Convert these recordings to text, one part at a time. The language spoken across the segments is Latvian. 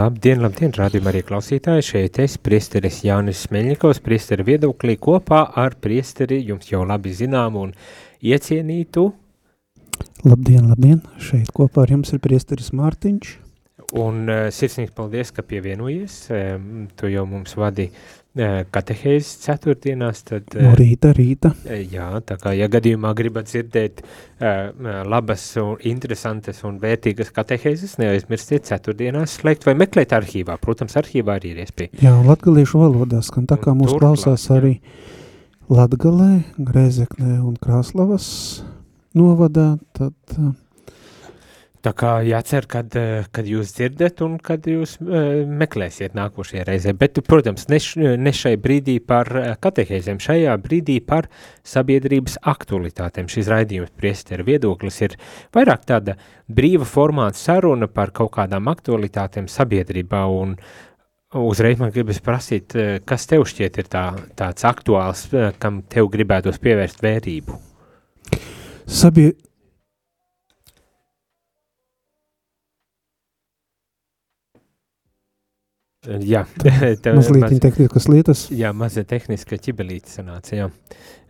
Labdien, labdien, rādījumā arī klausītāji, šeit es, priesteris Jānis Smeļņikovs, priesteri viedoklī kopā ar priesteri jums jau labi zinām un iecienītu. Labdien, labdien, šeit kopā ar jums ir priesteris Mārtiņš. Un uh, sirsnīgs paldies, ka pievienojies, um, tu jau mums vadi katehēzes ceturtdienās, tad... No rīta, rīta. Jā, tā kā, ja gadījumā gribat dzirdēt labas un interesantas un vērtīgas katehēzes, neaizmirstiet ceturtdienās slēgt vai meklēt arhīvā. Protams, arhīvā arī ir iespēja. Jā, latgaliešu valodā skan tā kā mūs klausās jā. arī Latgalē, Grēzeknē un Krāslavas novadā, tad... Uh, Tā kā jācer, kad, eh, kad jūs dzirdat un kad jūs uh, meklēsiet nākošajā reizē. Bet, protams, ne, ne šai brīdī par eh, katehēzēm, šajā brīdī par sabiedrības aktualitātēm. Šis raidījums priesteru viedoklis ir vairāk tāda brīva formāta saruna par kaut kādām aktualitātēm sabiedrībā un Uzreiz man gribas prasīt, kas tev šķiet ir tā, tāds aktuāls, kam tev gribētos pievērst vērību? Sabie, Jā, tev mazliet maz, tehniskas lietas. Jā, maza tehniska ķibelīte sanāca, jā.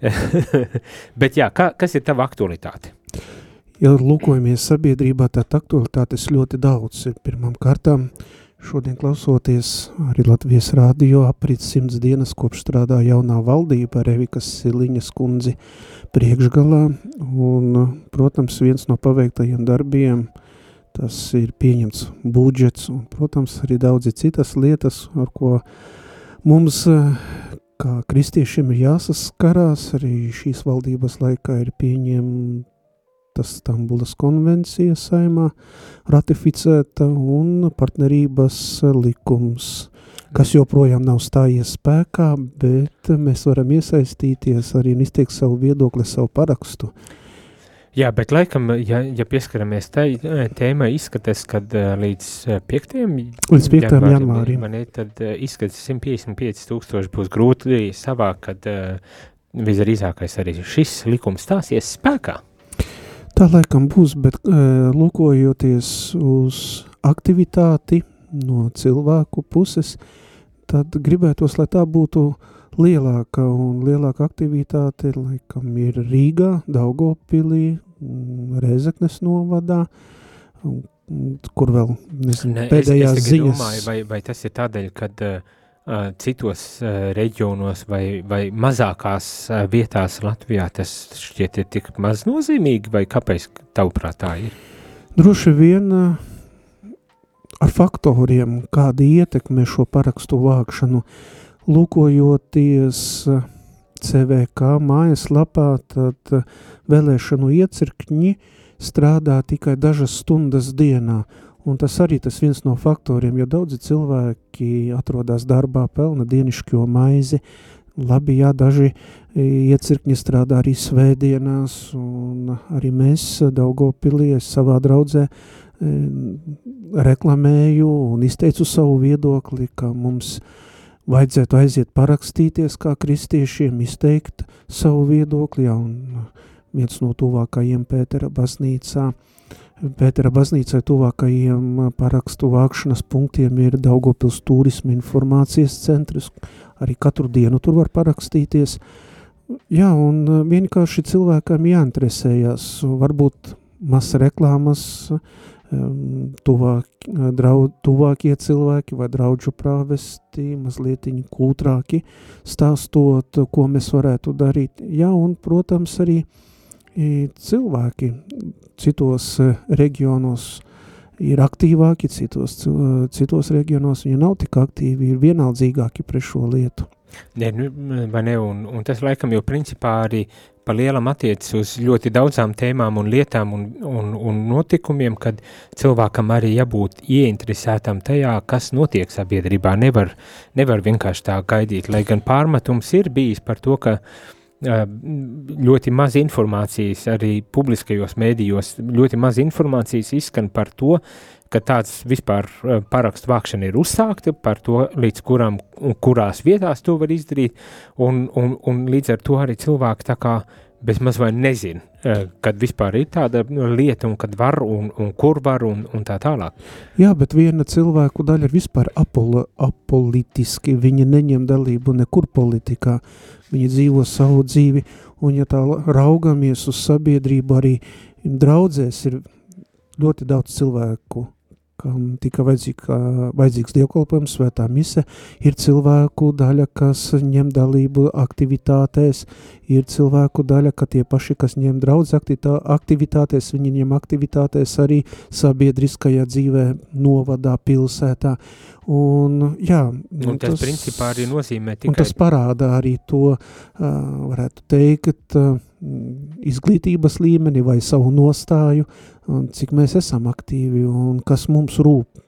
Bet jā, kā, kas ir tava aktualitāte? Ja lūkojamies sabiedrībā, tad aktualitātes ļoti daudz ir pirmām kārtām. Šodien klausoties arī Latvijas rādio aprīt simts dienas, kopš strādā jaunā valdība Revikas Siliņas kundzi priekšgalā. Un, protams, viens no paveiktajiem darbiem – tas ir pieņemts budžets un, protams, arī daudzi citas lietas, ar ko mums, kā kristiešiem, ir jāsaskarās. Arī šīs valdības laikā ir pieņemta Stambulas konvencija saimā, ratificēta un partnerības likums, kas joprojām nav stājies spēkā, bet mēs varam iesaistīties arī un izteikt savu viedokli, savu parakstu. Jā, bet laikam, ja, ja pieskaramies tai tēmai, izskatās, uh, līdz 5. Līdz 5. janvārim, janvārim tad uh, izskatās 155 tūkstoši būs grūti savākt, kad visdrīzākais arī šis likums stāsies spēkā. Tā laikam būs, bet lūkojoties uz aktivitāti no cilvēku puses, tad gribētos, lai tā būtu uh, lielāka un lielāka aktivitāte laikam ir Rīgā, Daugopilī, mm, Rezeknes novadā, kur vēl, nezinu, ne, pēdējās es, es ziņas. Domāju, vai, vai tas ir tādēļ, kad uh, citos uh, reģionos vai, vai mazākās uh, vietās Latvijā tas šķiet ir tik maz nozīmīgi, vai kāpēc tavuprāt tā ir? Droši vien uh, ar faktoriem, kāda ietekme šo parakstu vākšanu uh, lūkojoties eh, CVK mājaslapā, tad eh, vēlēšanu iecirkņi strādā tikai dažas stundas dienā, un tas arī tas viens no faktoriem, jo daudzi cilvēki atrodas darbā, pelna dienišķo maizi, labi, jā, daži eh, iecirkņi strādā arī svētdienās, un arī mēs Daugavpilies savā draudzē reklamēju un izteicu savu viedokli, ka mums uh, vajadzētu aiziet parakstīties kā kristiešiem, izteikt savu viedokli, ja, un viens no tuvākajiem Pētera baznīcā, Pētera baznīcai tuvākajiem parakstu vākšanas punktiem ir Daugopils turisma informācijas centrs, arī katru dienu tur var parakstīties, jā, un vienkārši cilvēkam jāinteresējas, varbūt maz reklāmas, uh, tuvāk, draud, tuvākie cilvēki vai draudžu prāvesti, mazliet kūtrāki, stāstot, ko mēs varētu darīt. Jā, un, protams, arī cilvēki citos reģionos ir aktīvāki, citos, citos reģionos viņi nav tik aktīvi, ir vienaldzīgāki pret šo lietu. Ne, nu, vai ne, un, un tas laikam jau principā arī pa lielam attiecas uz ļoti daudzām tēmām un lietām un, un, un notikumiem, kad cilvēkam arī jābūt ieinteresētam tajā, kas notiek sabiedrībā. Nevar, nevar vienkārši tā gaidīt, lai gan pārmetums ir bijis par to, ka ļoti maz informācijas arī publiskajos mēdījos, ļoti maz informācijas izskan par to, ka tāds vispār parakstu vākšana ir uzsākta, par to, līdz kurām un kurās vietās to var izdarīt, un, un, un līdz ar to arī cilvēki tā kā bezmaz vai nezin, kad vispār ir tāda lieta un kad var un, un kur var un, un tā tālāk. Jā, bet viena cilvēku daļa ir vispār apol, apolitiski, viņi neņem dalību nekur politikā, viņi dzīvo savu dzīvi, un ja tā raugamies uz sabiedrību, arī draudzēs ir ļoti daudz cilvēku, kam tika vajadzīga, vajadzīgs dievkalpojums, svētā mise, ir cilvēku daļa, kas ņem dalību aktivitātēs, ir cilvēku daļa, ka tie paši, kas ņem draudz aktivitātēs, viņi ņem aktivitātēs arī sabiedriskajā dzīvē, novadā, pilsētā. Un, jā, un tas, tas principā arī nozīmē tikai... Un tas parāda arī to, varētu teikt, izglītības līmeni vai savu nostāju, cik mēs esam aktīvi un kas mums rūp.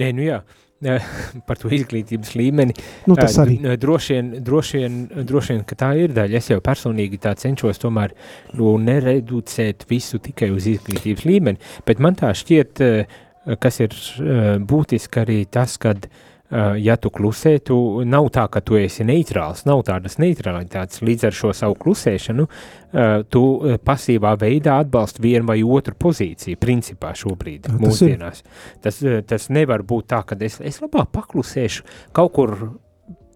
Nē, nu jā, par to izglītības līmeni. Nu, tas arī. Droši vien, droši, vien, droši vien, ka tā ir daļa. Es jau personīgi tā cenšos tomēr nu, nereducēt visu tikai uz izglītības līmeni, bet man tā šķiet, kas ir būtiski arī tas, kad uh, ja tu klusē, tu nav tā, ka tu esi neitrāls, nav tādas neutralitātes. Līdz ar šo savu klusēšanu, eh, tu eh, pasīvā veidā atbalsti vienu vai otru pozīciju, principā šobrīd, tā, mūsdienās. Tas, tas nevar būt tā, ka es, es labāk paklusēšu kaut kur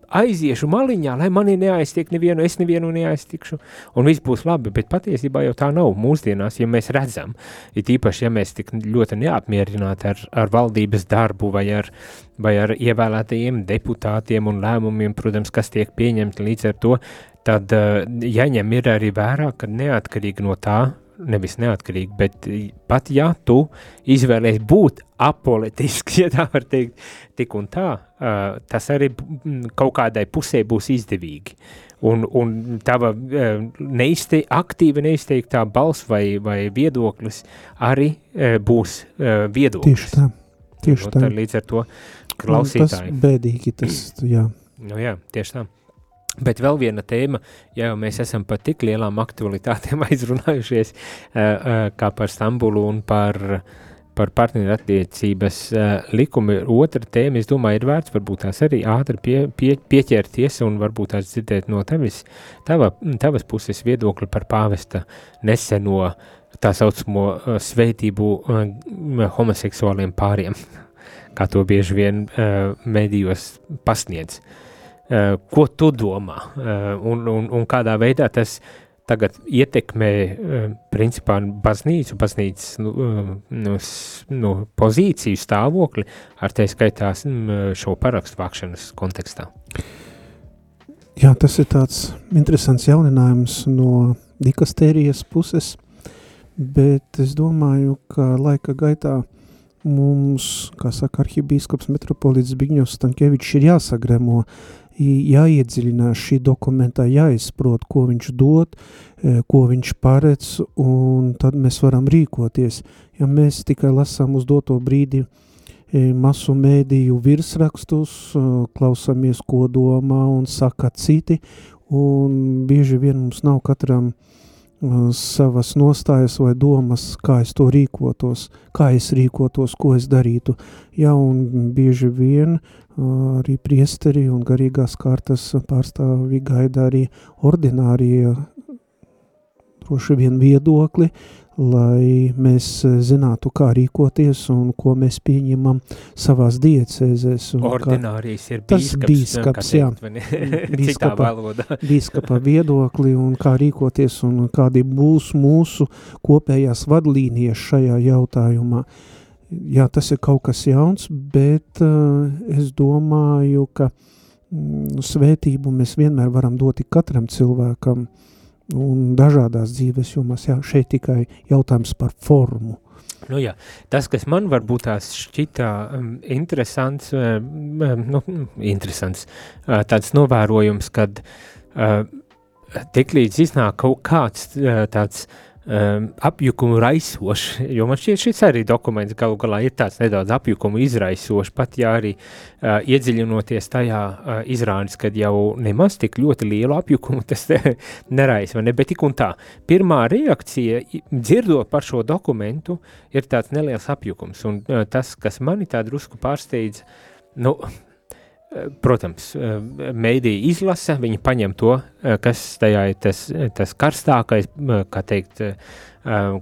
aiziešu maliņā, lai mani neaiztiek nevienu, es nevienu neaiztikšu, un viss būs labi, bet patiesībā jau tā nav mūsdienās, ja mēs redzam, it īpaši, ja mēs tik ļoti neapmierināti ar, ar valdības darbu vai ar, vai ar ievēlētajiem deputātiem un lēmumiem, protams, kas tiek pieņemti līdz ar to, tad uh, jaņem ir arī vērā, ka neatkarīgi no tā, nevis neatkarīgi, bet pat ja tu izvēlies būt apolitisks, ja tā var teikt, tik un tā, uh, tas arī kaut kādai pusē būs izdevīgi. Un, un tava uh, neizte, aktīva neizteiktā balss vai, vai viedoklis arī uh, būs uh, viedoklis. Tieši tā. Tieši nu, tā. Līdz ar to klausītāji. Tas bēdīgi, tas, jā. Nu jā, tieši tā. Bet vēl viena tēma, ja mēs esam par tik lielām aktualitātēm aizrunājušies, kā par Stambulu un par, par partnerattiecības likumu, otra tēma, es domāju, ir vērts varbūt tās arī ātri pie, pie, pieķerties un varbūt tās dzirdēt no tevis, tava, tavas puses viedokli par pāvesta neseno tā saucamo svētību homoseksuāliem pāriem, kā to bieži vien medijos pasniedz. Uh, Eh, ko tu domā eh, un, un, un kādā veidā tas tagad ietekmē eh, principā baznīcu, baznīcas nu, nu, nu, pozīciju stāvokli ar te skaitās mm, šo parakstu vākšanas kontekstā. Jā, tas ir tāds interesants jauninājums no dikastērijas puses, bet es domāju, ka laika gaitā mums, kā saka arhibīskaps metropolīts Zbigņos Stankievičs, ir jāsagremo jāiedziļinās šī dokumentā, jāizprot, ko viņš dod, e, ko viņš paredz, un tad mēs varam rīkoties. Ja mēs tikai lasām uz doto brīdi e, masu mēdīju virsrakstus, e, klausamies, ko domā un saka citi, un bieži vien mums nav katram savas nostājas vai domas, kā es to rīkotos, kā es rīkotos, ko es darītu. Ja, un bieži vien arī priesteri un garīgās kārtas pārstāvi gaida arī ordinārie droši vien viedokli, lai mēs zinātu, kā rīkoties un ko mēs pieņemam savās diecēzēs. Ordinārijas ir bīskaps, bīskaps, jā, bīskapa, bīskapa viedokli un kā rīkoties un kādi būs mūsu kopējās vadlīnijas šajā jautājumā. Uh, jā, tas ir kaut kas jauns, bet uh, es domāju, ka mm, svētību mēs vienmēr varam dot katram cilvēkam un dažādās dzīves jomās. Jā, šeit tikai jautājums par formu. Nu jā, tas, kas man varbūt tās šķita um, interesants, um, um, nu, interesants uh, tāds novērojums, kad uh, tiklīdz iznāk kaut kāds uh, tāds um, apjukumu raisošs, jo man šķiet, šis arī dokuments galu galā ir tāds nedaudz apjukumu izraisošs, pat ja arī uh, iedziļinoties tajā uh, izrādes, kad jau nemaz tik ļoti lielu apjukumu tas neraisa, ne, bet tik un tā. Pirmā reakcija, dzirdot par šo dokumentu, ir tāds neliels apjukums, un uh, tas, kas mani tā drusku pārsteidz, nu, Protams, mēdīja izlasa, viņi paņem to, kas tajā ir tas, tas karstākais, kā teikt,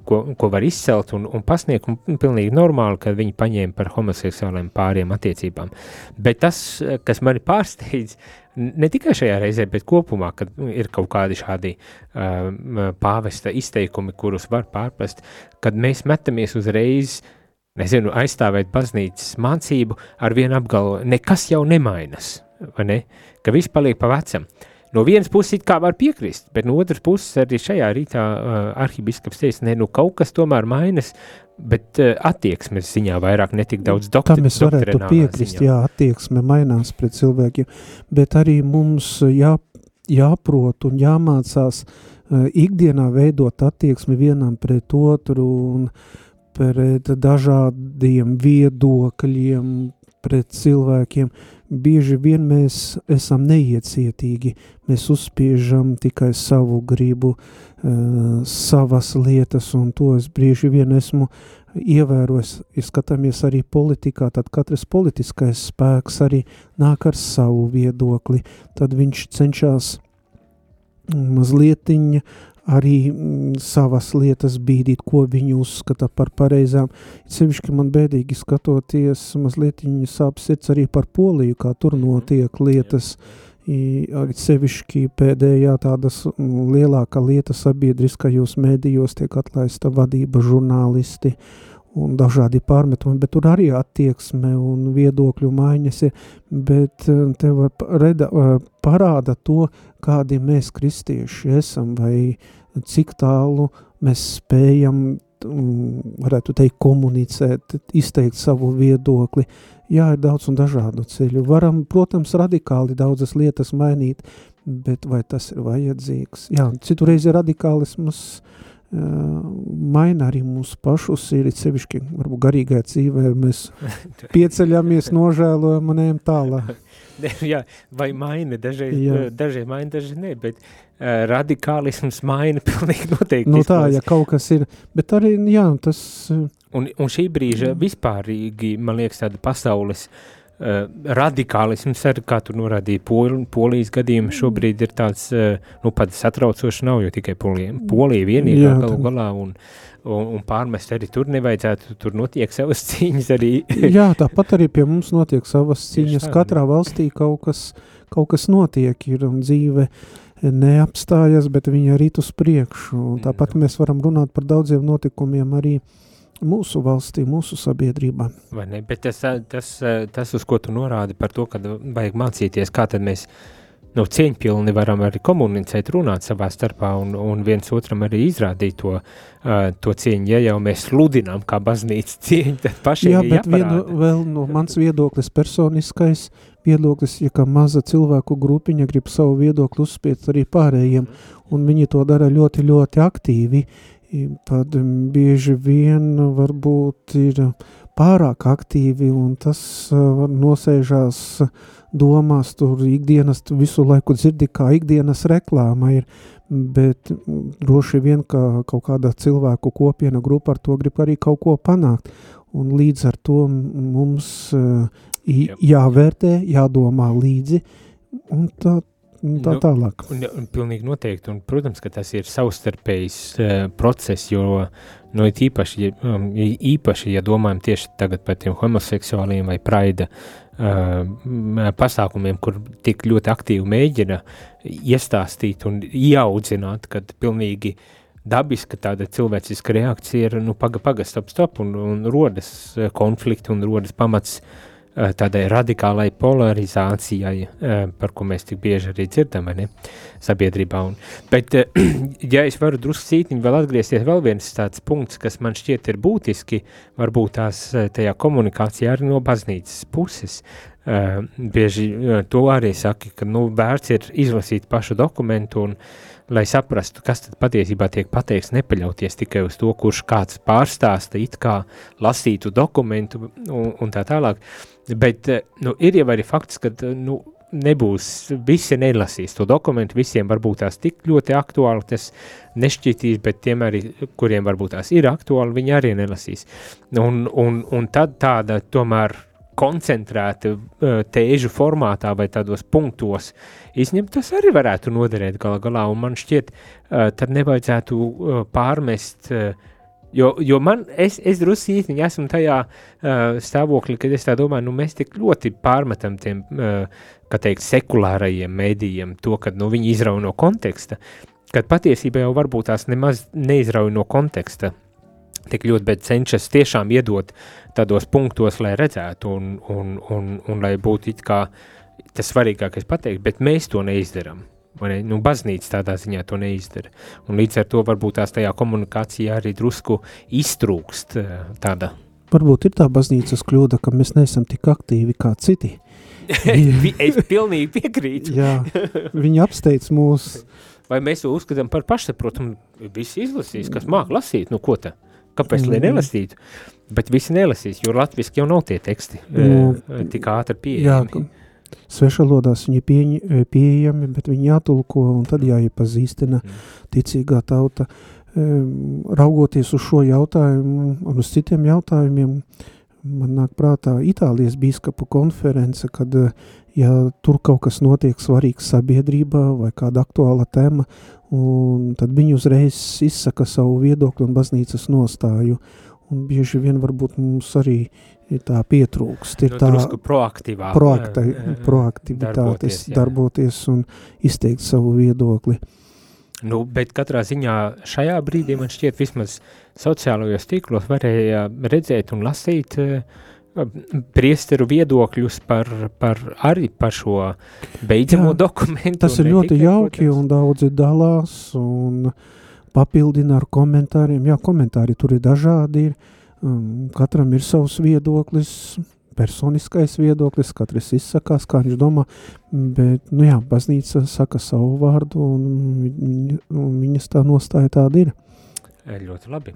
ko, ko var izcelt un, un pasniegt, un pilnīgi normāli, ka viņi paņēma par homoseksuāliem pāriem attiecībām. Bet tas, kas mani pārsteidz, ne tikai šajā reizē, bet kopumā, kad ir kaut kādi šādi uh, pāvesta izteikumi, kurus var pārprast, kad mēs metamies uzreiz uh, nezinu, aizstāvēt baznīcas mācību ar vienu apgalvo, nekas jau nemainas, vai ne? Ka viss paliek pa vecam. No vienas puses it kā var piekrist, bet no otras puses arī šajā rītā uh, arhibiskaps teica, ne, nu kaut kas tomēr mainas, bet uh, attieksmes ziņā vairāk netik daudz doktri, Tam es varētu piekrist, ziņā. jā, attieksme mainās pret cilvēkiem, bet arī mums jā, jāprot un jāmācās uh, ikdienā veidot attieksmi vienam pret otru un uh, pret dažādiem viedokļiem, pret cilvēkiem. Bieži vien mēs esam neiecietīgi, mēs uzspiežam tikai savu gribu, uh, savas lietas, un to es bieži vien esmu ievērojis. Skatāmies arī politikā, tad katrs politiskais spēks arī nāk ar savu viedokli, tad viņš cenšas mazlietiņa arī mm, savas lietas bīdīt, ko viņi uzskata par pareizām. Sevišķi man bēdīgi skatoties, mazliet viņa sāp sirds arī par Poliju, kā tur mhm. notiek lietas. Sevišķi pēdējā tādas mm, lielākā lieta sabiedriskajos mēdījos tiek atlaista vadība žurnālisti un dažādi pārmetumi, bet tur arī attieksme un viedokļu maiņas ir, bet eh, te var reda, eh, parāda to, kādi mēs kristieši esam vai cik tālu mēs spējam, mm, varētu teikt, komunicēt, izteikt savu viedokli. Jā, ir daudz un dažādu ceļu. Varam, protams, radikāli daudzas lietas mainīt, bet vai tas ir vajadzīgs? Jā, citu reizi radikālismus uh, maina arī mūsu pašus, ir sevišķi, varbūt garīgā dzīvē, mēs pieceļamies, nožēlojam un ejam tālāk. jā, vai maina, dažreiz, dažreiz maina, dažreiz ne, bet uh, radikālisms maina pilnīgi noteikti. Nu tā, ja kaut kas ir, bet arī, jā, tas... Un, un šī brīža vispārīgi, man liekas, tāda pasaules uh, Uh, radikālisms, arī kā tu norādīji, pol, polijas gadījumā šobrīd ir tāds, uh, nu, pat satraucoši nav, jo tikai polija, polija vienīgā galu galā, un, un, un pārmest arī tur nevajadzētu, tur notiek savas cīņas arī. Jā, tāpat arī pie mums notiek savas cīņas, katrā valstī kaut kas, kaut kas notiek ir, un dzīve neapstājas, bet viņa rīt uz priekšu, tāpat mēs varam runāt par daudziem notikumiem arī, uh, mūsu valstī, mūsu sabiedrībā. Vai ne, bet tas, tas, tas, uz ko tu norādi par to, ka vajag mācīties, kā tad mēs nu, cieņpilni varam arī komunicēt, runāt savā starpā un, un viens otram arī izrādīt to, uh, to cieņu. Ja jau mēs sludinām kā baznīca cieņu, tad pašiem Jā, bet vienu, vēl no mans viedoklis personiskais viedoklis, ja kā maza cilvēku grupiņa grib savu viedokli uzspiet arī pārējiem, un viņi to dara ļoti, ļoti aktīvi, tad bieži vien varbūt ir pārāk aktīvi un tas var nosēžās domās, tur ikdienas visu laiku dzirdi, kā ikdienas reklāma ir, bet droši vien, ka kaut kāda cilvēku kopiena grupa ar to grib arī kaut ko panākt. Un līdz ar to mums jāvērtē, jādomā līdzi, un tā tā nu, tālāk. Un, un, pilnīgi noteikti, un, protams, ka tas ir savstarpējs uh, process, jo, nu, īpaši, ja, um, īpaši, ja domājam tieši tagad par tiem homoseksuāliem vai praida uh, pasākumiem, kur tik ļoti aktīvi mēģina iestāstīt un ieaudzināt, kad pilnīgi dabiska tāda cilvēciska reakcija ir, nu, paga, paga, stop, stop, un, un rodas konflikti un rodas pamats uh, tādai radikālai polarizācijai, par ko mēs tik bieži arī dzirdam, ne, sabiedrībā. Un, bet, ja es varu drusku cītiņu vēl atgriezties, vēl viens tāds punkts, kas man šķiet ir būtiski, varbūt tās tajā komunikācijā arī no baznīcas puses, Uh, bieži uh, to arī saka, ka nu, vērts ir izlasīt pašu dokumentu un lai saprastu, kas tad patiesībā tiek pateikts, nepaļauties tikai uz to, kurš kāds pārstāsta it kā lasītu dokumentu un, un tā tālāk, bet uh, nu, ir jau arī fakts, ka nu, nebūs, visi nelasīs to dokumentu, visiem varbūt tās tik ļoti aktuāli tas nešķitīs, bet tiem arī, kuriem varbūt tās ir aktuāli, viņi arī nelasīs. Un, un, un tad tāda tomēr koncentrēti tēžu formātā vai tādos punktos izņemt, tas arī varētu noderēt galā galā, un man šķiet, tad nevajadzētu pārmest, jo, jo man, es, es drusītiņi esmu tajā stāvoklī, kad es tā domāju, nu mēs tik ļoti pārmetam tiem, kā teikt, sekulārajiem mēdījiem to, ka, nu, viņi izrauj no konteksta, kad patiesībā jau varbūt tās nemaz neizrauj no konteksta, tik ļoti, bet cenšas tiešām iedot tādos punktos, lai redzētu un, un, un, un lai būtu it kā tas svarīgākais pateikt, bet mēs to neizdaram. Ne? Nu, baznīca tādā ziņā to neizdara. Un līdz ar to varbūt tās tajā komunikācijā arī drusku iztrūkst eh, tāda. Varbūt ir tā baznīcas kļūda, ka mēs neesam tik aktīvi kā citi. es pilnīgi piekrītu. Jā, viņi apsteidz mūs. Vai mēs to uzskatām par pašsaprotamu? Visi izlasīs, kas māk lasīt, nu ko tā? Kāpēc, mm. lai nelasītu? Bet visi nelasīs, jo latviski jau nav tie teksti nu, e, tik ātri pieejami. Jā, svešalodās viņi pieņ, pieejami, bet viņi jātulko un tad jāiepazīstina mm. ticīgā tauta. Raugoties uz šo jautājumu un uz citiem jautājumiem, man nāk prātā Itālijas bīskapu konference, kad ja tur kaut kas notiek svarīgs sabiedrībā vai kāda aktuāla tēma, un tad viņi uzreiz izsaka savu viedokli un baznīcas nostāju. Un bieži vien varbūt mums arī tā pietrūkst, ir nu, tā proaktīvā, proakta, proaktivitātes darboties, darboties un izteikt savu viedokli. Nu, bet katrā ziņā šajā brīdī man šķiet vismaz sociālajos tīklos varēja redzēt un lasīt uh, priesteru viedokļus par, par arī par šo beidzamo Jā, dokumentu. Tas ir ļoti jauki protams. un daudzi dalās un papildina ar komentāriem. Jā, komentāri tur ir dažādi, ir, um, katram ir savs viedoklis, personiskais viedoklis, katrs izsakās, kā viņš domā, bet, nu jā, baznīca saka savu vārdu un, un viņas tā nostāja tāda ir. Ļoti labi.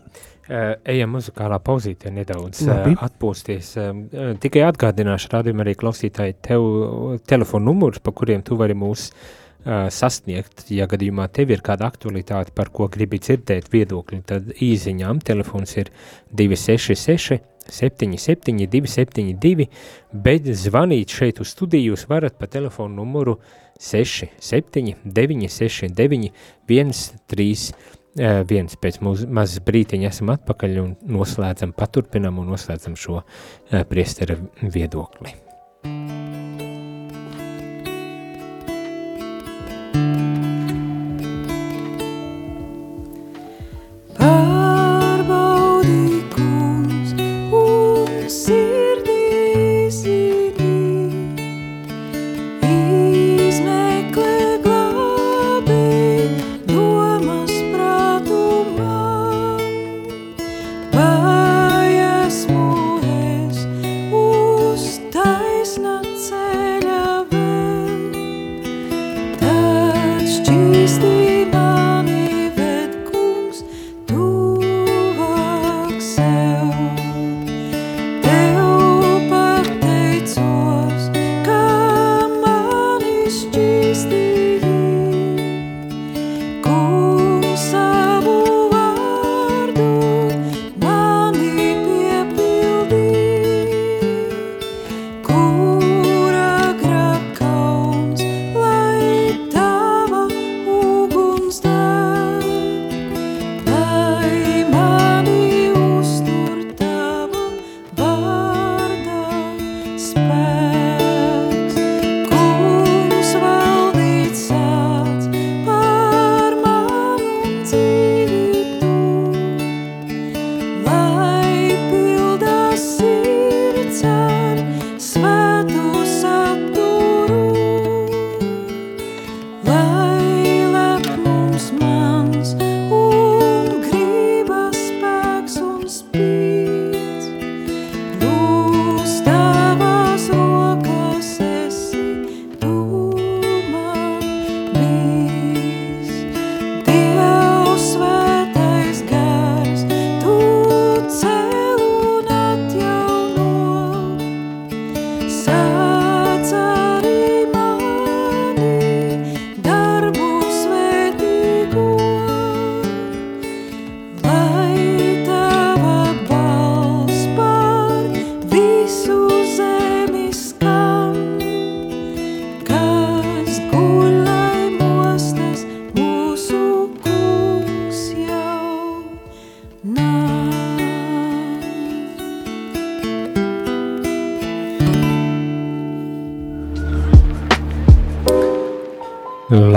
Ejam muzikālā pauzītē nedaudz labi. atpūsties. Tikai atgādināšu rādījumu arī klausītāji tev telefonu numurus, pa kuriem tu vari mūs sasniegt. Ja gadījumā tev ir kāda aktualitāte, par ko gribi dzirdēt viedokļi, tad īziņām telefons ir 266 77 272, bet zvanīt šeit uz studiju jūs varat pa telefonu numuru 67 969 131 Eh, viens pēc mazas brītiņa esam atpakaļ un noslēdzam, paturpinam un noslēdzam šo eh, priestera viedokli. Bye.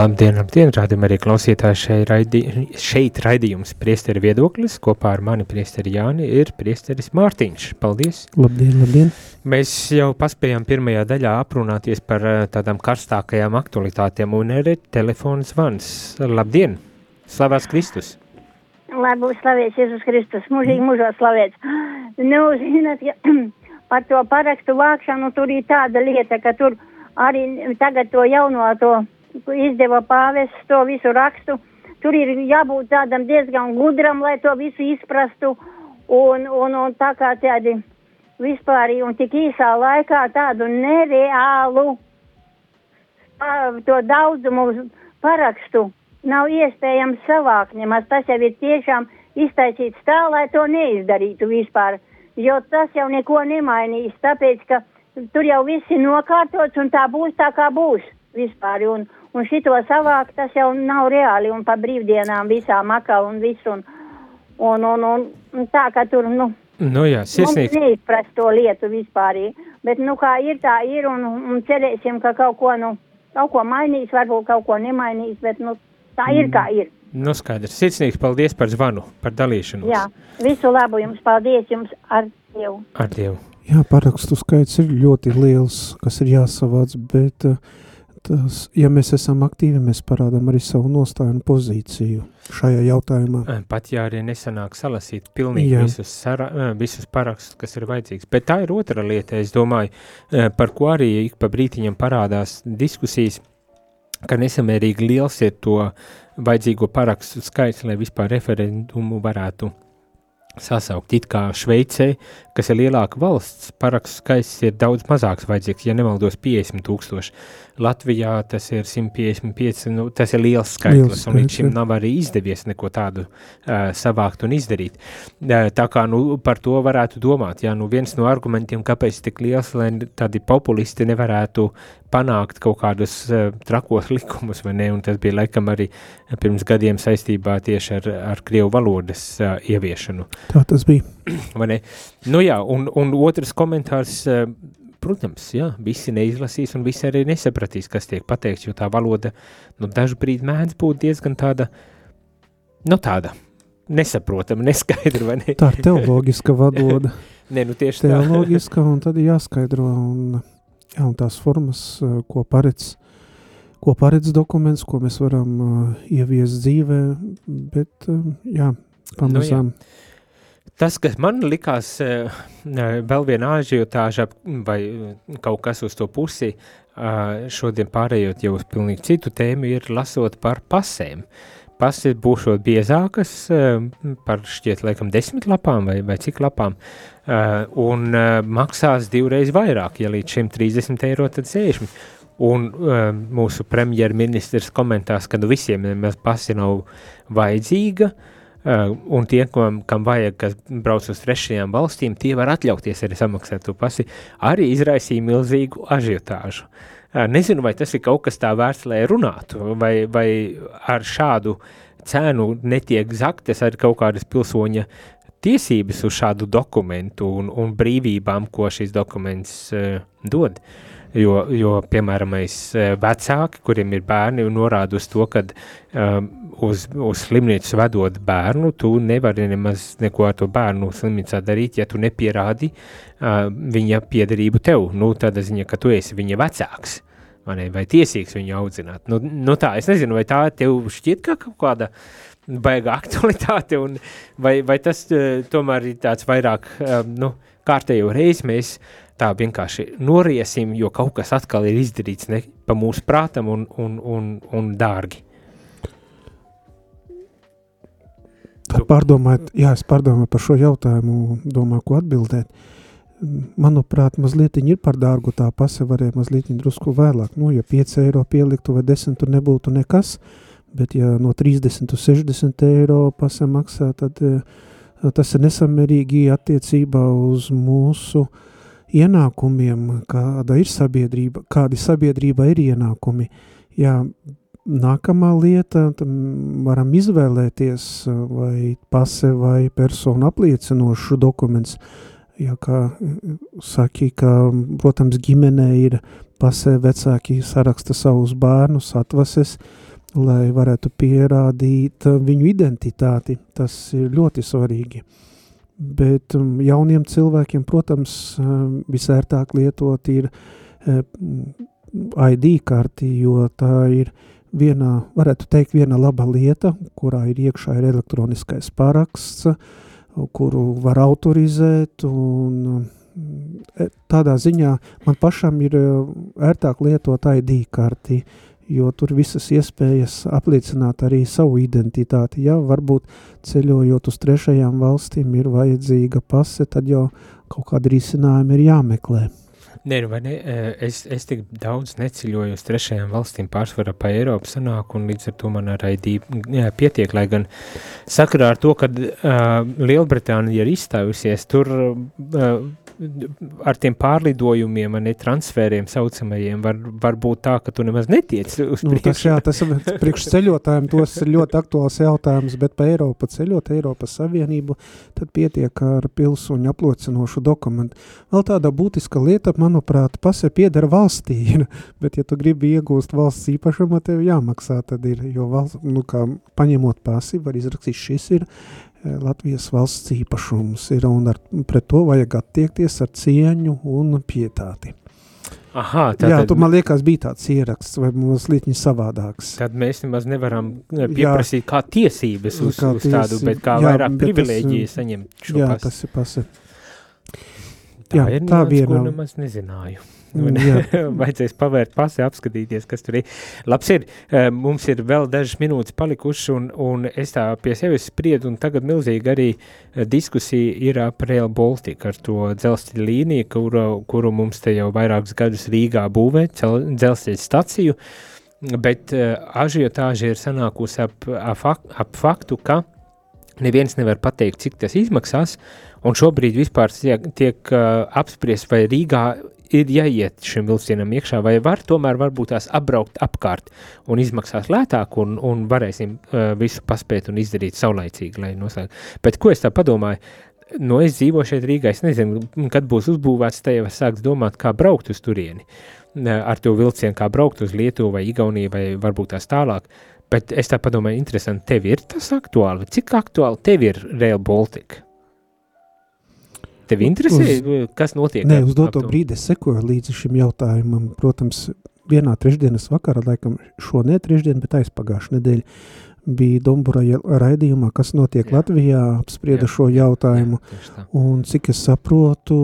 Labdien, labdien, rādījum arī klausītāji šeit, raidi, šeit raidījums priesteri viedoklis, kopā ar mani priesteri Jāni ir priesteris Mārtiņš. Paldies! Labdien, labdien! Mēs jau paspējām pirmajā daļā aprunāties par eh, tādām karstākajām aktualitātēm un ir telefons zvans. Labdien! Slavās Kristus! Lai būs slavēts Jēzus Kristus, mūžīgi mūžā slavēts. Nu, zināt, ja, par to parakstu vākšanu tur ir tāda lieta, ka tur arī tagad to jauno to izdeva pāvests to visu rakstu. Tur ir jābūt tādam diezgan gudram, lai to visu izprastu. Un, un, un tā kā tādi vispār un tik īsā laikā tādu nereālu to daudzumu parakstu nav iespējams savākt nemaz. Tas jau ir tiešām iztaisīts tā, lai to neizdarītu vispār. Jo tas jau neko nemainīs, tāpēc, ka tur jau viss ir nokārtots un tā būs tā, kā būs vispār. Un, Un šito savākt, tas jau nav reāli, un pa brīvdienām visām makā un visu, un, un, un, un, un tā, ka tur, nu, Nu jā, sirsnīgs. Mums neizprast to lietu vispār, bet, nu, kā ir, tā ir, un, un cerēsim, ka kaut ko, nu, kaut ko mainīs, varbūt kaut ko nemainīs, bet, nu, tā ir, kā ir. Nu, skaidrs. Sirsnīgs paldies par zvanu, par dalīšanos. Jā, visu labu jums, paldies jums ar Dievu. Ar Dievu. Jā, parakstu skaits ir ļoti liels, kas ir jāsavāc, bet uh, tas, ja mēs esam aktīvi, mēs parādām arī savu nostāju un pozīciju šajā jautājumā. Pat ja arī nesanāk salasīt pilnīgi Jā. visus, sara, visus parakstus, kas ir vajadzīgs. Bet tā ir otra lieta, es domāju, par ko arī ik pa brītiņam parādās diskusijas, ka nesamērīgi liels ir to vajadzīgo parakstu skaits, lai vispār referendumu varētu sasaukt. It kā Šveicē, kas ir lielāka valsts, parakstu skaits ir daudz mazāks vajadzīgs, ja nemaldos 50 tūkstoši. Latvijā tas ir 155, nu, tas ir liels skaitlis, liels un līdz šim nav arī izdevies neko tādu uh, savākt un izdarīt. Uh, tā kā nu, par to varētu domāt, jā, nu viens no argumentiem, kāpēc tik liels, lai tādi populisti nevarētu panākt kaut kādus uh, trakos likumus, vai ne, un tas bija laikam arī pirms gadiem saistībā tieši ar, ar Krievu valodas uh, ieviešanu. Tā tas bija. vai ne? Nu jā, un, un otrs komentārs, protams, jā, visi neizlasīs un visi arī nesapratīs, kas tiek pateikts, jo tā valoda, nu, brīdi mēdz būt diezgan tāda, nu, tāda nesaprotama, neskaidra, vai ne? Tā ir teoloģiska valoda. Nē, nu tieši tā. Teoloģiska, un tad jāskaidro, un, jā, un tās formas, ko paredz, ko paredz dokuments, ko mēs varam uh, ieviest dzīvē, bet, uh, jā, pamazām. Nu, jā. Tas, kas man likās vēl viena ažiotāža vai kaut kas uz to pusi, šodien pārējot jau uz pilnīgi citu tēmu, ir lasot par pasēm. Pases būšot biezākas par šķiet laikam desmit lapām vai, vai cik lapām, un maksās divreiz vairāk, ja līdz šim 30 eiro, tad 60. Un uh, mūsu premjerministrs komentās, ka nu visiem nemaz pasi nav vajadzīga, un tie, kam, kam vajag, kas brauc uz trešajām valstīm, tie var atļauties arī samaksāt to pasi, arī izraisīja milzīgu ažiotāžu. Nezinu, vai tas ir kaut kas tā vērts, lai runātu, vai, vai ar šādu cēnu netiek zaktas ar kaut kādas pilsoņa tiesības uz šādu dokumentu un, un brīvībām, ko šis dokuments uh, dod. Uh, Jo, jo piemēram, eh, vecāki, kuriem ir bērni, norāda uz to, ka um, uz, uz slimnīcu vedot bērnu, tu nevari nemaz neko ar to bērnu slimnīcā darīt, ja tu nepierādi uh, viņa piederību tev. Nu, tad ziņa, ka tu esi viņa vecāks. Vai, vai tiesīgs viņu audzināt. Nu, nu tā, es nezinu, vai tā tev šķiet kā kaut kāda baiga aktualitāte, un vai, vai tas uh, tomēr ir tāds vairāk, um, nu, kārtējo reizi mēs uh, tā vienkārši noriesim, jo kaut kas atkal ir izdarīts ne pa mūsu prātam un, un, un, un dārgi. Pārdomājot, jā, es pārdomāju par šo jautājumu, domāju, ko atbildēt. Manuprāt, mazliet ir par dārgu tā pase varēja mazliet drusku vēlāk. Nu, ja 5 eiro pieliktu vai 10 tur nebūtu nekas, bet ja no 30 uz 60 eiro pase maksā, tad uh, tas ir nesamērīgi attiecībā uz mūsu uh, ienākumiem, kāda ir sabiedrība, kādi sabiedrība ir ienākumi. Jā, nākamā lieta, varam izvēlēties vai pase vai personu apliecinošu dokuments. Ja kā saki, ka, protams, ģimenē ir pasē vecāki saraksta savus bērnus, atvases, lai varētu pierādīt viņu identitāti. Tas ir ļoti svarīgi. Bet um, jauniem cilvēkiem, protams, um, visērtāk lietot ir ID karti, jo tā ir viena, varētu teikt, viena laba lieta, kurā ir iekšā ir elektroniskais paraksts, kuru var autorizēt un e, tādā ziņā man pašam ir ērtāk lietot ID karti, jo tur visas iespējas apliecināt arī savu identitāti. Ja varbūt ceļojot uz trešajām valstīm ir vajadzīga pase, tad jau kaut kāda risinājuma ir jāmeklē. Nē, nu ne, es, es tik daudz neceļoju uz trešajām valstīm, pārsvarā pa Eiropu sanāku, un līdz ar to man ar ID pietiek, lai gan sakarā ar to, ka uh, Lielbritānija ir izstājusies, tur uh, ar tiem pārlidojumiem, ne transferiem saucamajiem, var, var būt tā, ka tu nemaz netiec uz nu, tas, jā, tas ir priekš ceļotājiem, tos ir ļoti aktuāls jautājums, bet pa Eiropu ceļot Eiropas Savienību, tad pietiek ar pilsoņu aplocinošu dokumentu. Vēl tāda būtiska lieta, manuprāt, pase piedara valstī, bet ja tu gribi iegūst valsts īpašumu, tev jāmaksā, tad ir, jo valsts, nu kā paņemot pasi, var izrakstīt, šis ir Latvijas valsts īpašums ir, un ar, pret to vajag attiekties ar cieņu un pietāti. Aha, tā Jā, tu man liekas bija tāds ieraksts, vai lītņi savādāks. Tad mēs nemaz nevaram eh, pieprasīt jā, kā tiesības uz, kā uz tādu, bet kā jā, vairāk privilēģiju tas, saņemt šo jā, pasu. tas ir pasi. Tā jā, ir tā viena. ko nemaz nezināju. Mm, Un, vajadzēs pavērt pasi, apskatīties, kas tur ir. Labs ir, eh, mums ir vēl dažas minūtes palikušas, un, un es tā pie sevis spriedu, un tagad milzīgi arī eh, diskusija ir ap Rail Baltica, ar to dzelzceļa līniju, kuru, kuru mums te jau vairākus gadus Rīgā būvē, dzelzceļa staciju, bet uh, ažiotāži ir sanākusi ap, ap, ap faktu, ka neviens nevar pateikt, cik tas izmaksās, un šobrīd vispār tiek, tiek uh, apspriest, vai Rīgā ir jāiet šim vilcienam iekšā, vai var tomēr varbūt tās apbraukt apkārt un izmaksās lētāk un, un varēsim uh, visu paspēt un izdarīt saulaicīgi, lai noslēgtu. Bet ko es tā padomāju? No es dzīvoju šeit Rīgā, es nezinu, kad būs uzbūvēts, te jau sāks domāt, kā braukt uz turieni. Ar to vilcienu, kā braukt uz Lietuvu vai Igauniju vai varbūt tās tālāk. Bet es tā padomāju, interesanti, tev ir tas aktuāli. Cik aktuāli tev ir Rail Baltica? Tev interesē, uz, kas notiek? Nē, uz doto brīdi es sekoju līdzi šim jautājumam. Protams, vienā trešdienas vakarā, laikam šo ne trešdienu, bet aizpagājušu nedēļu, bija Dombura raidījumā, kas notiek jā. Latvijā, apsprieda jā. šo jautājumu. Jā, un cik es saprotu,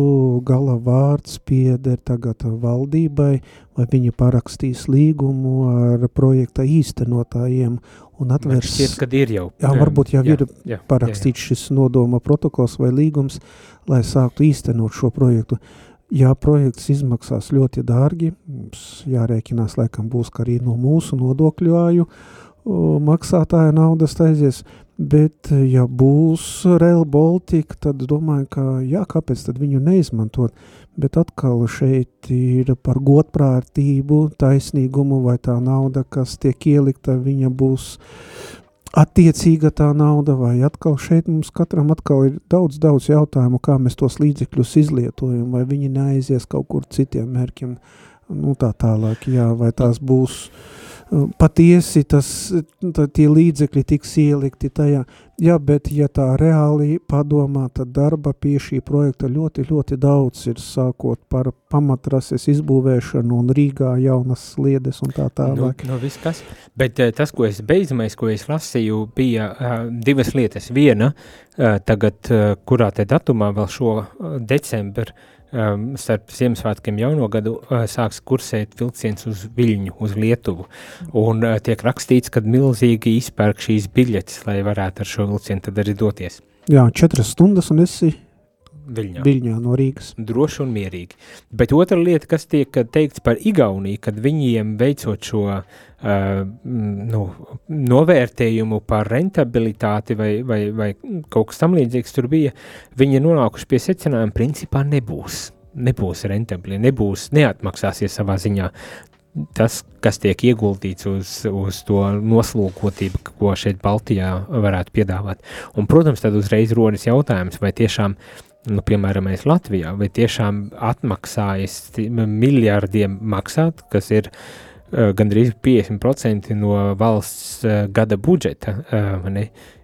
gala vārds pieder tagad valdībai, vai viņi parakstīs līgumu ar projekta īstenotājiem un atvērs. Šķiet, kad ir jau. Jā, varbūt jau jā, ir jā, parakstīts jā, jā. šis nodoma protokols vai līgums, lai sāktu īstenot šo projektu. Jā, projekts izmaksās ļoti dārgi, mums jārēķinās, laikam būs, ka arī no mūsu nodokļu maksātāja naudas aizies, bet ja būs Rail Baltica, tad domāju, ka jā, kāpēc tad viņu neizmantot, bet atkal šeit ir par godprātību, taisnīgumu vai tā nauda, kas tiek ielikta, viņa būs attiecīga tā nauda, vai atkal šeit mums katram atkal ir daudz, daudz jautājumu, kā mēs tos līdzekļus izlietojam, vai viņi neaizies kaut kur citiem mērķiem, nu tā tālāk, jā, vai tās būs patiesi tas, tie līdzekļi tiks ielikti tajā. Jā, bet ja tā reāli padomā, tad darba pie šī projekta ļoti, ļoti daudz ir sākot par pamatrases izbūvēšanu un Rīgā jaunas sliedes un tā tālāk. Nu, nu viss kas, bet tas, ko es beidzamais, ko es lasīju, bija uh, divas lietas. Viena, uh, tagad, uh, kurā te datumā vēl šo uh, decembru um, starp Ziemassvētkiem jauno gadu uh, sāks kursēt vilciens uz Viļņu, uz Lietuvu. Un uh, tiek rakstīts, ka milzīgi izpērk šīs biļetes, lai varētu ar šo vilcienu tad arī doties. Jā, četras stundas un esi Viļņā. Viļņā no Rīgas. Droši un mierīgi. Bet otra lieta, kas tiek teikts par Igauniju, kad viņiem veicot šo uh, nu, novērtējumu par rentabilitāti vai, vai, vai kaut kas tam līdzīgs tur bija, viņi nonākuši pie secinājuma, principā nebūs. Nebūs rentabli, nebūs, neatmaksāsies savā ziņā tas, kas tiek ieguldīts uz, uz to noslūkotību, ko šeit Baltijā varētu piedāvāt. Un, protams, tad uzreiz rodas jautājums, vai tiešām nu, piemēram, mēs Latvijā, vai tiešām atmaksājas miljardiem maksāt, kas ir uh, gandrīz 50% no valsts uh, gada budžeta, uh,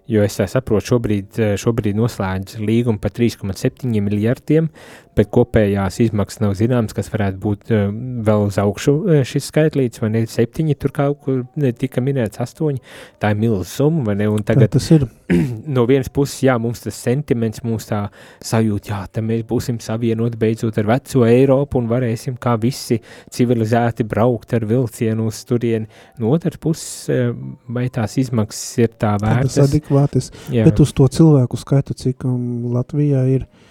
jo es saprotu, šobrīd, šobrīd noslēdz līgumu par 3,7 miljardiem, bet kopējās izmaksas nav zināmas, kas varētu būt uh, vēl uz augšu uh, šis skaitlīts, vai ne, septiņi, tur kaut kur ne, tika minēts astoņi, tā ir milz summa, vai ne, un tagad tas ir. no vienas puses, jā, mums tas sentiments, mums tā sajūt, jā, tad mēs būsim savienot beidzot ar veco Eiropu un varēsim kā visi civilizēti braukt ar vilcienu uz turieni, no otras puses, uh, vai tās izmaksas ir tā vērtas. Tas adekvātis, jā. bet uz to cilvēku skaitu, cik um, Latvijā ir, Tā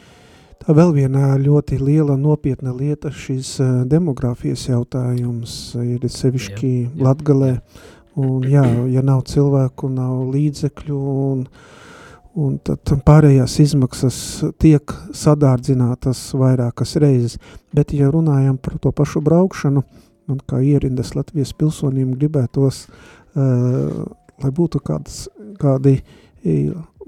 vēl viena ļoti liela nopietna lieta šis demografijas jautājums ir sevišķi jā, jā, Latgalē. Un jā, ja nav cilvēku, nav līdzekļu un, un tad pārējās izmaksas tiek sadārdzinātas vairākas reizes. Bet, ja runājam par to pašu braukšanu, man kā ierindas Latvijas pilsoniem gribētos, uh, lai būtu kādas, kādi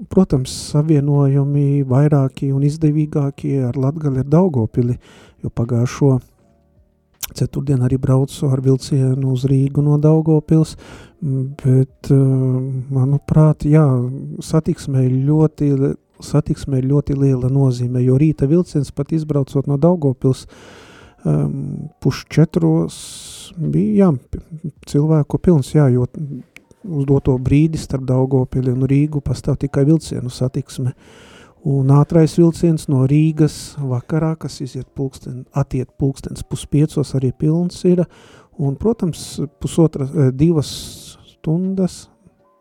Protams, savienojumi vairāki un izdevīgākie ar Latgali ir Daugopili, jo pagājušo ceturtdien arī braucu ar vilcienu uz Rīgu no Daugopils, bet, eh, manuprāt, jā, satiksmē ļoti, satiksmē ļoti liela nozīme, jo rīta vilciens pat izbraucot no Daugopils um, puš četros bija, jā, cilvēku pilns, jā, jo uz doto brīdi starp Daugopili un Rīgu pastāv tikai vilcienu satiksme. Un ātrais vilciens no Rīgas vakarā, kas iziet pulksten, atiet pulkstens puspiecos, arī pilns ir. Un, protams, pusotra, eh, divas stundas,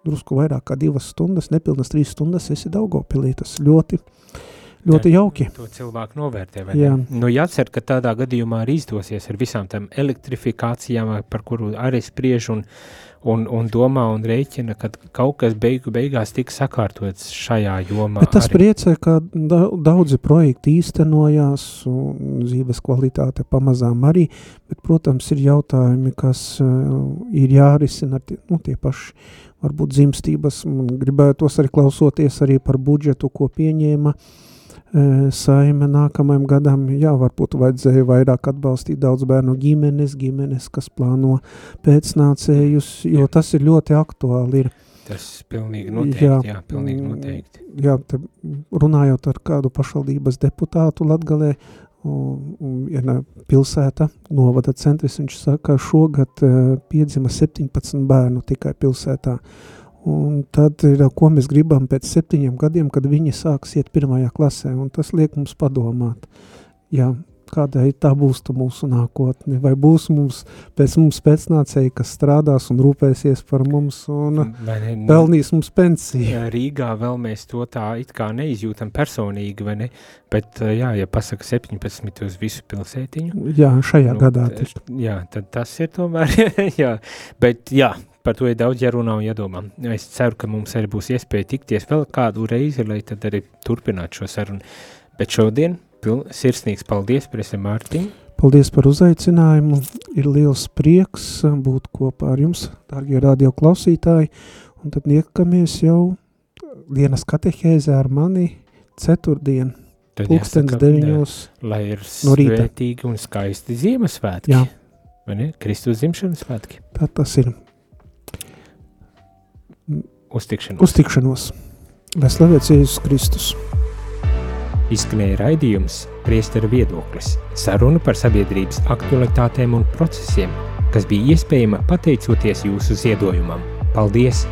drusku vairāk kā divas stundas, nepilnas trīs stundas esi Daugopilī. Tas ļoti, ļoti jauki. To cilvēku novērtē, vai Jā. ne? Nu, jācer, ka tādā gadījumā arī izdosies ar visām tam elektrifikācijām, par kuru arī spriež un un, un domā un rēķina, ka kaut kas beigu beigās tiks sakārtots šajā jomā. Bet tas arī. priecē, ka daudzi projekti īstenojās un dzīves kvalitāte pamazām arī, bet, protams, ir jautājumi, kas uh, ir jārisina tie, nu, tie paši varbūt dzimstības, gribētos arī klausoties arī par budžetu, ko pieņēma uh, saime nākamajam gadam, jā, varbūt vajadzēja vairāk atbalstīt daudz bērnu ģimenes, ģimenes, kas plāno pēcnācējus, jo tas ir ļoti aktuāli. Ir. Tas pilnīgi noteikti, jā, jā pilnīgi noteikti. Jā, te runājot ar kādu pašvaldības deputātu Latgalē, viena pilsēta, novada centris, viņš saka, šogad piedzima 17 bērnu tikai pilsētā. Uh, Un tad ir, ko mēs gribam pēc septiņiem gadiem, kad viņi sāks iet pirmajā klasē, un tas liek mums padomāt, jā, kādai tā būs tu mūsu nākotne, vai būs mums pēc mums pēcnācēji, kas strādās un rūpēsies par mums un ne, ne, pelnīs mums pensiju. Rīgā vēl mēs to tā it kā neizjūtam personīgi, vai ne, bet jā, ja pasaka 17 uz visu pilsētiņu. Jā, šajā nu, gadā. Taču. Jā, tad tas ir tomēr, jā, bet jā, par to ir daudz jārunā un jādomā. Es ceru, ka mums arī būs iespēja tikties vēl kādu reizi, lai tad arī turpinātu šo sarunu. Bet šodien sirsnīgs paldies, Presa Mārtiņ. Paldies par uzaicinājumu. Ir liels prieks būt kopā ar jums, dārgie radio klausītāji, un tad niekamies jau dienas katehēzē ar mani ceturtdien. Tad Pūkstens deviņos lai ir no rīta. svētīgi un skaisti Ziemassvētki. Jā. Vai ne? Kristus dzimšanas svētki. Tā tas ir. Uz tikšanos. Uz tikšanos. Lai slavēts Jēzus Kristus. Izskanēja raidījums Priesteru viedoklis. Saruna par sabiedrības aktualitātēm un procesiem, kas bija iespējama pateicoties jūsu ziedojumam. Paldies!